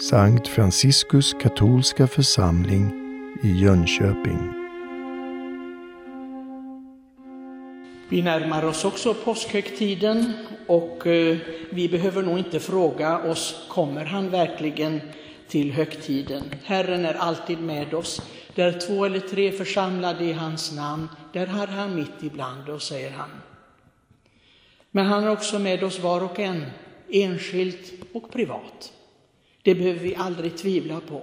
Sankt Franciskus katolska församling i Jönköping. Vi närmar oss också påskhögtiden och eh, vi behöver nog inte fråga oss, kommer han verkligen till högtiden? Herren är alltid med oss. Där två eller tre församlade i hans namn, där har han mitt ibland oss, säger han. Men han är också med oss var och en, enskilt och privat. Det behöver vi aldrig tvivla på.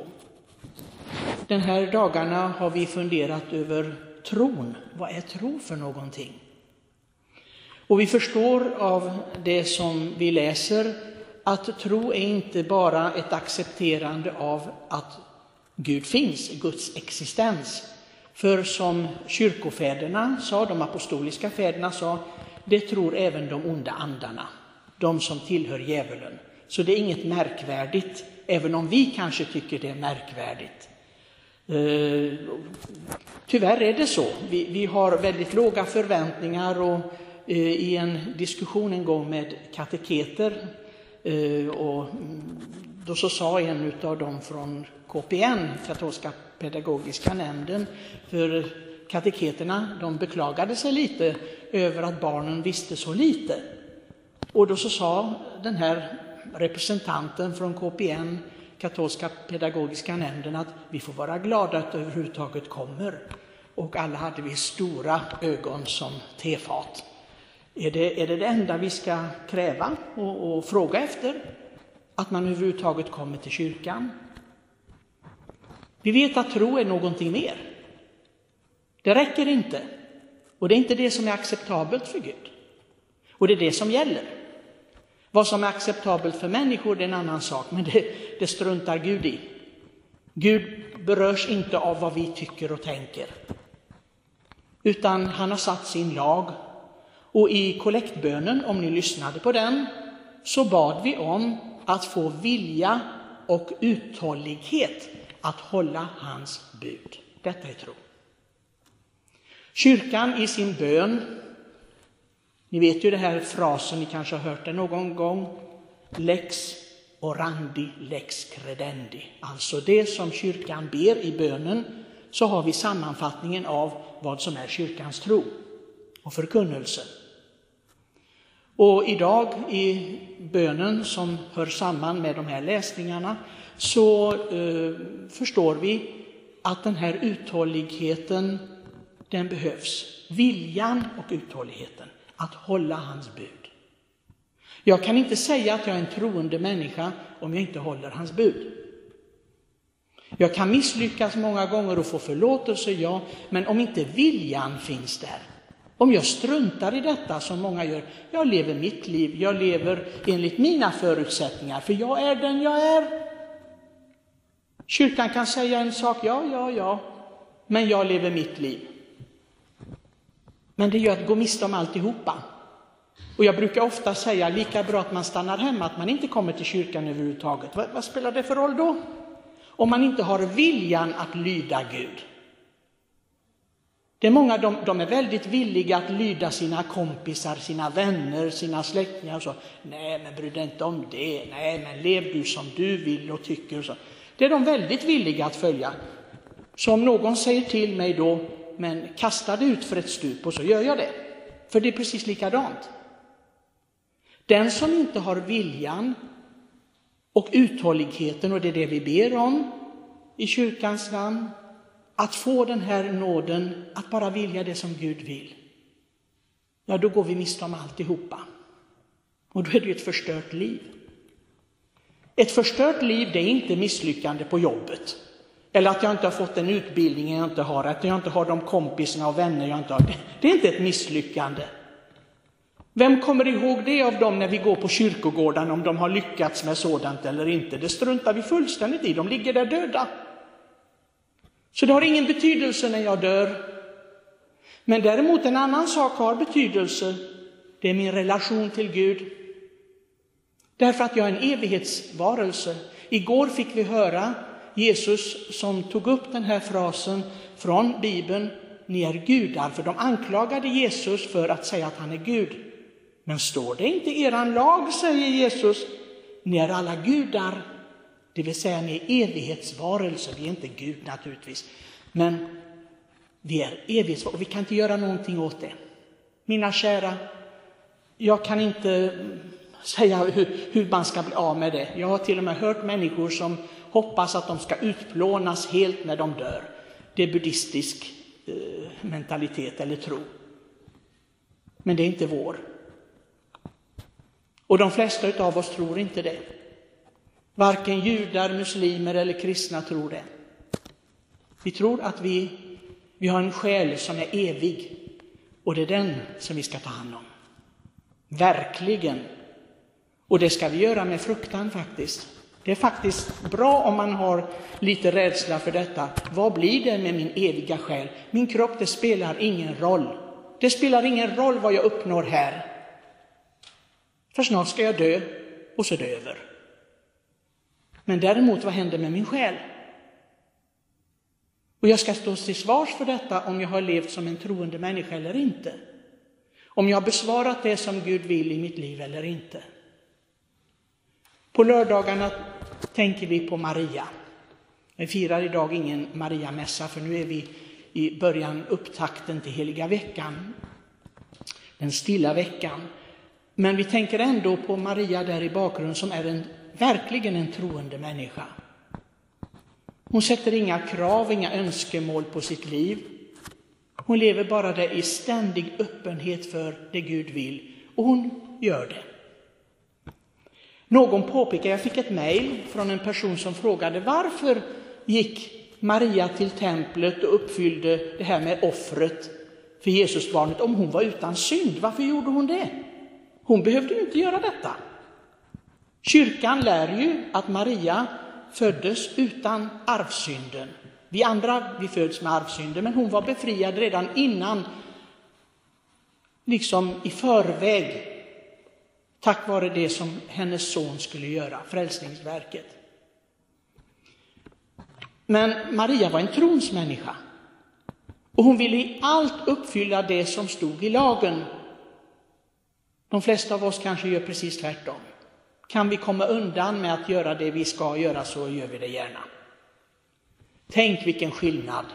Den här dagarna har vi funderat över tron. Vad är tro för någonting? Och vi förstår av det som vi läser att tro är inte bara ett accepterande av att Gud finns, Guds existens. För som kyrkofäderna sa, de apostoliska fäderna sa, det tror även de onda andarna, de som tillhör djävulen. Så det är inget märkvärdigt, även om vi kanske tycker det är märkvärdigt. Eh, tyvärr är det så. Vi, vi har väldigt låga förväntningar och eh, i en diskussion en gång med kateketer eh, och mm, då så sa en av dem från KPN, katolska pedagogiska nämnden, för kateketerna de beklagade sig lite över att barnen visste så lite. Och då så sa den här representanten från KPN, katolska pedagogiska nämnden, att vi får vara glada att det överhuvudtaget kommer. Och alla hade vi stora ögon som tefat. Är det är det, det enda vi ska kräva och, och fråga efter? Att man överhuvudtaget kommer till kyrkan? Vi vet att tro är någonting mer. Det räcker inte. Och det är inte det som är acceptabelt för Gud. Och det är det som gäller. Vad som är acceptabelt för människor är en annan sak, men det, det struntar Gud i. Gud berörs inte av vad vi tycker och tänker. Utan han har satt sin lag. Och i kollektbönen, om ni lyssnade på den, så bad vi om att få vilja och uthållighet att hålla hans bud. Detta är tro. Kyrkan i sin bön, ni vet ju den här frasen, ni kanske har hört den någon gång, lex orandi, lex credendi. Alltså det som kyrkan ber i bönen, så har vi sammanfattningen av vad som är kyrkans tro och förkunnelse. Och idag i bönen som hör samman med de här läsningarna så eh, förstår vi att den här uthålligheten, den behövs. Viljan och uthålligheten, att hålla hans bud. Jag kan inte säga att jag är en troende människa om jag inte håller hans bud. Jag kan misslyckas många gånger och få förlåtelse, ja, men om inte viljan finns där, om jag struntar i detta som många gör, jag lever mitt liv, jag lever enligt mina förutsättningar, för jag är den jag är. Kyrkan kan säga en sak, ja, ja, ja, men jag lever mitt liv. Men det gör att gå miste om alltihopa. Och jag brukar ofta säga, lika bra att man stannar hemma, att man inte kommer till kyrkan överhuvudtaget. Vad, vad spelar det för roll då? Om man inte har viljan att lyda Gud. Det är många, de, de, är väldigt villiga att lyda sina kompisar, sina vänner, sina släktingar och så. Nej, men bry dig inte om det. Nej, men lev du som du vill och tycker och så. Det är de väldigt villiga att följa. Så om någon säger till mig då, men kasta det ut för ett stup och så gör jag det. För det är precis likadant. Den som inte har viljan och uthålligheten, och det är det vi ber om i kyrkans namn, att få den här nåden att bara vilja det som Gud vill, ja, då går vi miste om alltihopa. Och då är det ett förstört liv. Ett förstört liv, det är inte misslyckande på jobbet. Eller att jag inte har fått den utbildning jag inte har, att jag inte har de kompisarna och vänner jag inte har. Det är inte ett misslyckande. Vem kommer ihåg det av dem när vi går på kyrkogården, om de har lyckats med sådant eller inte? Det struntar vi fullständigt i, de ligger där döda. Så det har ingen betydelse när jag dör. Men däremot en annan sak har betydelse, det är min relation till Gud. Därför att jag är en evighetsvarelse. Igår fick vi höra Jesus som tog upp den här frasen från Bibeln, ni är gudar, för de anklagade Jesus för att säga att han är Gud. Men står det inte i eran lag, säger Jesus, ni är alla gudar. Det vill säga ni är evighetsvarelser, vi är inte Gud naturligtvis. Men vi är evighetsvarelser och vi kan inte göra någonting åt det. Mina kära, jag kan inte säga hur, hur, man ska bli av med det. Jag har till och med hört människor som hoppas att de ska utplånas helt när de dör. Det är buddhistisk eh, mentalitet eller tro. Men det är inte vår. Och de flesta av oss tror inte det. Varken judar, muslimer eller kristna tror det. Vi tror att vi, vi har en själ som är evig och det är den som vi ska ta hand om. Verkligen. Och det ska vi göra med fruktan faktiskt. Det är faktiskt bra om man har lite rädsla för detta. Vad blir det med min eviga själ? Min kropp, det spelar ingen roll. Det spelar ingen roll vad jag uppnår här. För snart ska jag dö och så är det över. Men däremot, vad händer med min själ? Och jag ska stå till svars för detta om jag har levt som en troende människa eller inte. Om jag har besvarat det som Gud vill i mitt liv eller inte. På lördagarna tänker vi på Maria. Vi firar idag ingen Maria-mässa för nu är vi i början, upptakten till heliga veckan. Den stilla veckan. Men vi tänker ändå på Maria där i bakgrunden som är en, verkligen en troende människa. Hon sätter inga krav, inga önskemål på sitt liv. Hon lever bara där i ständig öppenhet för det Gud vill. Och hon gör det. Någon påpekade, jag fick ett mejl från en person som frågade varför gick Maria till templet och uppfyllde det här med offret för Jesusbarnet om hon var utan synd. Varför gjorde hon det? Hon behövde ju inte göra detta. Kyrkan lär ju att Maria föddes utan arvsynden. Vi andra vi föds med arvsynden, men hon var befriad redan innan, liksom i förväg, tack vare det som hennes son skulle göra, frälsningsverket. Men Maria var en trons människa och hon ville i allt uppfylla det som stod i lagen. De flesta av oss kanske gör precis tvärtom. Kan vi komma undan med att göra det vi ska göra så gör vi det gärna. Tänk vilken skillnad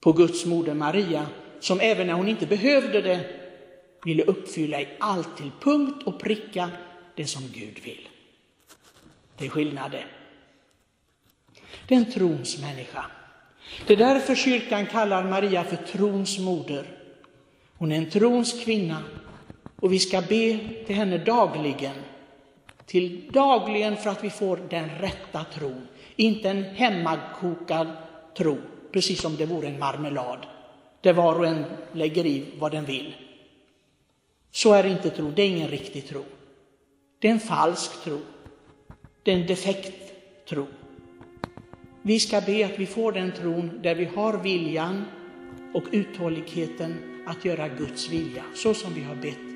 på Guds moder Maria, som även när hon inte behövde det ville uppfylla i allt till punkt och pricka det som Gud vill. Det är skillnaden. Det är en trons människa. Det är därför kyrkan kallar Maria för trons moder. Hon är en trons kvinna och vi ska be till henne dagligen till dagligen för att vi får den rätta tron. Inte en hemmakokad tro, precis som det vore en marmelad, där var och en lägger i vad den vill. Så är inte tro, det är ingen riktig tro. Det är en falsk tro. Det är en defekt tro. Vi ska be att vi får den tron där vi har viljan och uthålligheten att göra Guds vilja, så som vi har bett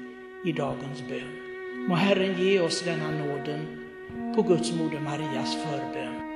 i dagens bön. Må Herren ge oss denna nåden på Guds moder Marias förbön.